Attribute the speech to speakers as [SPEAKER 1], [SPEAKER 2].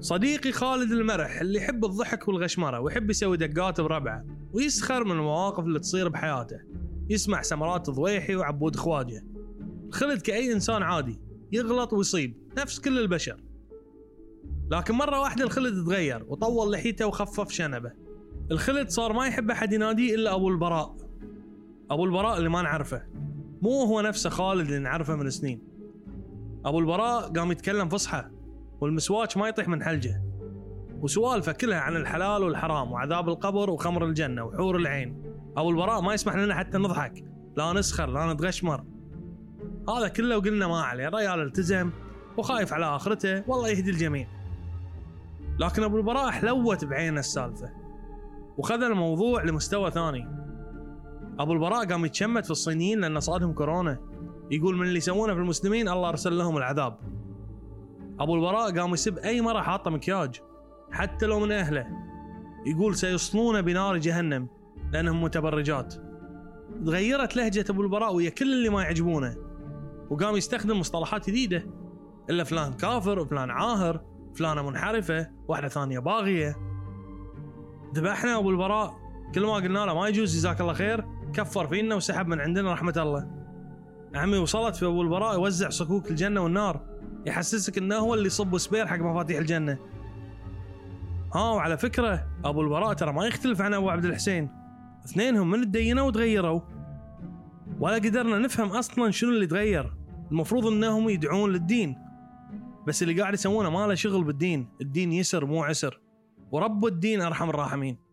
[SPEAKER 1] صديقي خالد المرح اللي يحب الضحك والغشمرة ويحب يسوي دقات بربعة ويسخر من المواقف اللي تصير بحياته يسمع سمرات ضويحي وعبود خواجه خلد كأي إنسان عادي يغلط ويصيب نفس كل البشر. لكن مرة واحدة الخلد تغير وطول لحيته وخفف شنبه. الخلد صار ما يحب أحد يناديه إلا أبو البراء. أبو البراء اللي ما نعرفه. مو هو نفسه خالد اللي نعرفه من سنين. أبو البراء قام يتكلم فصحى. والمسواك ما يطيح من حلجه. وسوالفه كلها عن الحلال والحرام وعذاب القبر وخمر الجنة وحور العين. أبو البراء ما يسمح لنا حتى نضحك. لا نسخر لا نتغشمر. هذا كله وقلنا ما عليه. الرجال التزم وخايف على آخرته. والله يهدي الجميع. لكن أبو البراء حلوت بعينه السالفة. وخذ الموضوع لمستوى ثاني. أبو البراء قام يتشمت في الصينيين لأن صادهم كورونا. يقول من اللي يسوونه في المسلمين الله أرسل لهم العذاب. أبو البراء قام يسب أي مرة حاطة مكياج حتى لو من أهله. يقول سيصلون بنار جهنم لأنهم متبرجات. تغيرت لهجة أبو البراء ويا كل اللي ما يعجبونه. وقام يستخدم مصطلحات جديدة إلا فلان كافر وفلان عاهر فلانة منحرفة واحدة ثانية باغية. ذبحنا أبو البراء كل ما قلنا له ما يجوز جزاك الله خير كفر فينا وسحب من عندنا رحمة الله. عمي وصلت في أبو البراء يوزع صكوك الجنة والنار. يحسسك إنه هو اللي يصب سبير حق مفاتيح الجنة. ها وعلى فكرة أبو البراء ترى ما يختلف عن أبو عبد الحسين. اثنينهم من تدينوا وتغيروا. ولا قدرنا نفهم أصلا شنو اللي تغير. المفروض إنهم يدعون للدين. بس اللي قاعد يسوونه ما له شغل بالدين. الدين يسر مو عسر. ورب الدين أرحم الراحمين.